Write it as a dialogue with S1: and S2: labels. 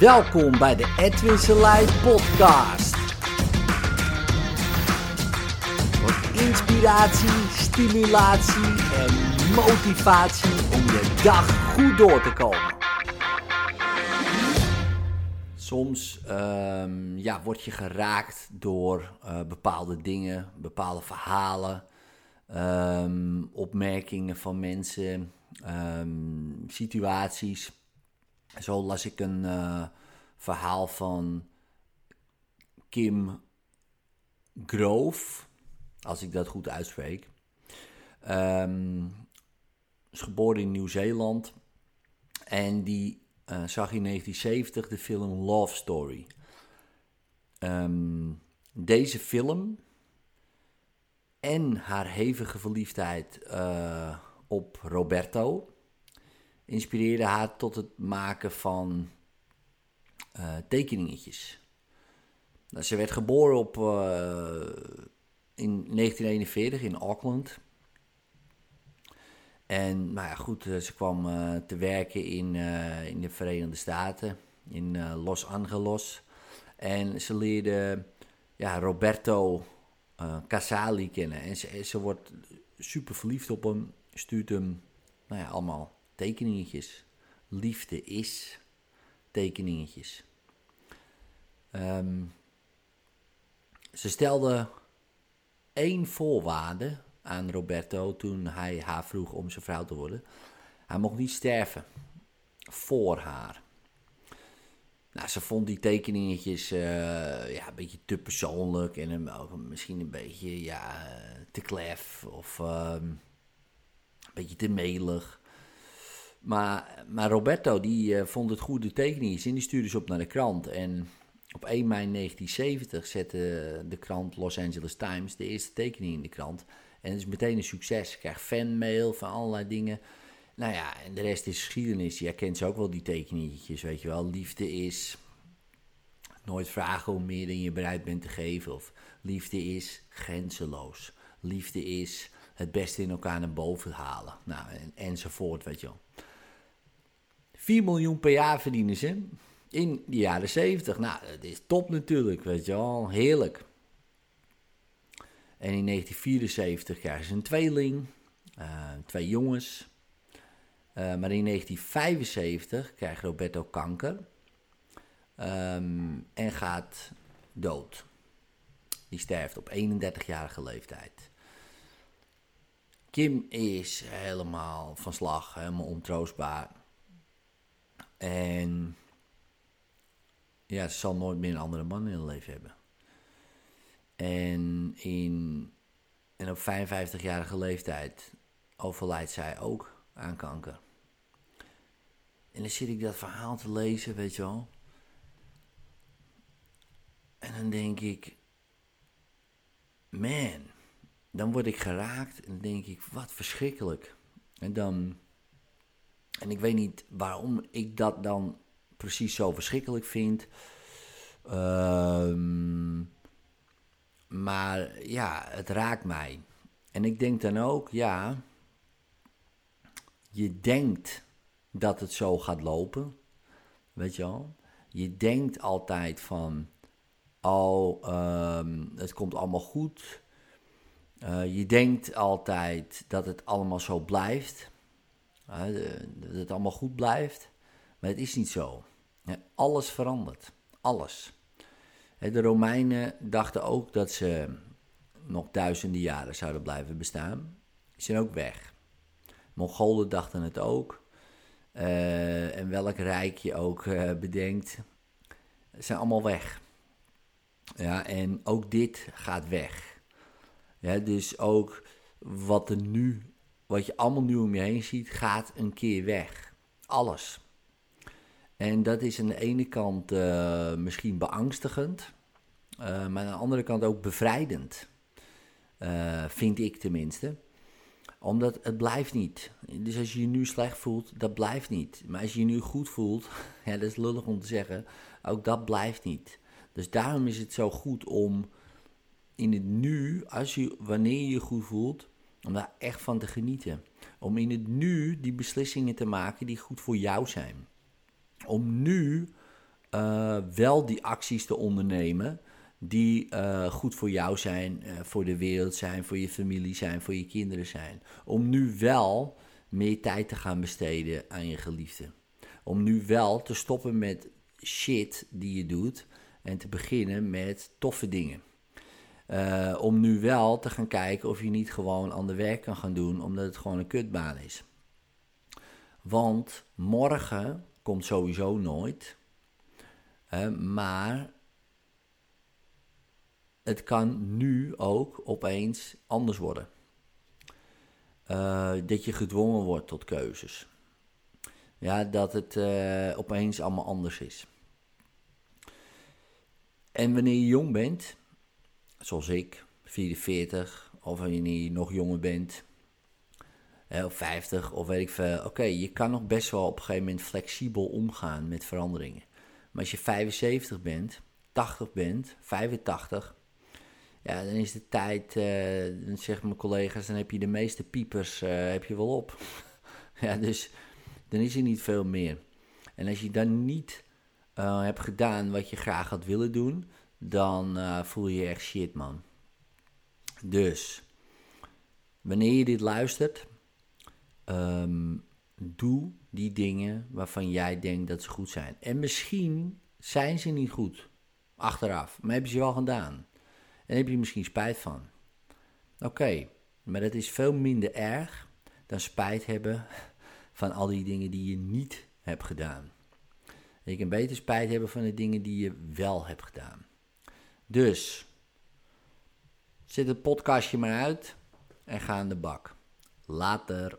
S1: Welkom bij de Edwin Selei podcast. Voor inspiratie, stimulatie en motivatie om je dag goed door te komen. Soms ehm, ja, word je geraakt door uh, bepaalde dingen, bepaalde verhalen, um, opmerkingen van mensen, um, situaties. Zo las ik een uh, verhaal van Kim Grove, als ik dat goed uitspreek. Um, is geboren in Nieuw-Zeeland en die uh, zag in 1970 de film Love Story. Um, deze film en haar hevige verliefdheid uh, op Roberto inspireerde haar tot het maken van uh, tekeningetjes. Nou, ze werd geboren op, uh, in 1941 in Auckland. En nou ja, goed, ze kwam te werken in, in de Verenigde Staten, in Los Angeles. En ze leerde ja, Roberto Casali kennen. En ze, ze wordt super verliefd op hem, stuurt hem nou ja, allemaal tekeningetjes. Liefde is tekeningetjes. Um, ze stelde één voorwaarde aan Roberto toen hij haar vroeg om zijn vrouw te worden. Hij mocht niet sterven voor haar. Nou, ze vond die tekeningetjes uh, ja, een beetje te persoonlijk en misschien een beetje ja, te klef of um, een beetje te melig. Maar, maar Roberto die uh, vond het goede tekeningen en die stuurde ze op naar de krant. En op 1 mei 1970 zette de krant Los Angeles Times de eerste tekening in de krant. En het is meteen een succes. Je krijgt fanmail van allerlei dingen. Nou ja, en de rest is geschiedenis. Je kent ze ook wel, die tekeningetjes, weet je wel. Liefde is nooit vragen om meer dan je bereid bent te geven. Of liefde is grenzeloos. Liefde is het beste in elkaar naar boven halen. Nou, en, enzovoort, weet je wel. 4 miljoen per jaar verdienen ze in de jaren 70. Nou, dat is top natuurlijk, weet je wel. Heerlijk. En in 1974 krijgen ze een tweeling, uh, twee jongens. Uh, maar in 1975 krijgt Roberto kanker um, en gaat dood. Die sterft op 31-jarige leeftijd. Kim is helemaal van slag, helemaal ontroostbaar. En ja, ze zal nooit meer een andere man in haar leven hebben. En, in, en op 55-jarige leeftijd overlijdt zij ook aan kanker. En dan zit ik dat verhaal te lezen, weet je wel. En dan denk ik, man, dan word ik geraakt en dan denk ik, wat verschrikkelijk. En dan en ik weet niet waarom ik dat dan precies zo verschrikkelijk vind. Um, maar ja, het raakt mij. En ik denk dan ook, ja, je denkt dat het zo gaat lopen. Weet je wel? Je denkt altijd van, oh, um, het komt allemaal goed. Uh, je denkt altijd dat het allemaal zo blijft dat het allemaal goed blijft. Maar het is niet zo. Alles verandert. Alles. De Romeinen dachten ook dat ze nog duizenden jaren zouden blijven bestaan. Die zijn ook weg. Mongolen dachten het ook. Uh, en welk rijk je ook uh, bedenkt, zijn allemaal weg. Ja, en ook dit gaat weg. Ja, dus ook wat er nu wat je allemaal nu om je heen ziet, gaat een keer weg. Alles. En dat is aan de ene kant uh, misschien beangstigend, uh, maar aan de andere kant ook bevrijdend. Uh, vind ik tenminste. Omdat het blijft niet. Dus als je je nu slecht voelt, dat blijft niet. Maar als je je nu goed voelt, ja, dat is lullig om te zeggen, ook dat blijft niet. Dus daarom is het zo goed om in het nu, als je, wanneer je je goed voelt, om daar echt van te genieten. Om in het nu die beslissingen te maken die goed voor jou zijn. Om nu eh, wel die acties te ondernemen die eh, goed voor jou zijn, eh, voor de wereld zijn, voor je familie zijn, voor je kinderen zijn. Om nu wel meer tijd te gaan besteden aan je geliefde. Om nu wel te stoppen met shit die je doet en te beginnen met toffe dingen. Uh, om nu wel te gaan kijken of je niet gewoon ander werk kan gaan doen, omdat het gewoon een kutbaan is. Want morgen komt sowieso nooit. Maar het kan nu ook opeens anders worden. Uh, dat je gedwongen wordt tot keuzes. Ja, dat het uh, opeens allemaal anders is. En wanneer je jong bent, zoals ik, 44, of wanneer je nog jonger bent, of 50, of weet ik veel. Oké, je kan nog best wel op een gegeven moment flexibel omgaan met veranderingen. Maar als je 75 bent, 80 bent, 85, ja, dan is de tijd, uh, dan zeggen mijn collega's, dan heb je de meeste piepers uh, heb je wel op. ja, dus dan is er niet veel meer. En als je dan niet uh, hebt gedaan wat je graag had willen doen, dan voel je je echt shit, man. Dus, wanneer je dit luistert, um, doe die dingen waarvan jij denkt dat ze goed zijn. En misschien zijn ze niet goed, achteraf, maar heb je ze wel gedaan. En heb je misschien spijt van. Oké, maar dat is veel minder erg dan spijt hebben van al die dingen die je niet hebt gedaan. je kan beter spijt hebben van de dingen die je wel hebt gedaan. Dus, zet het podcastje maar uit en ga aan de bak. Later.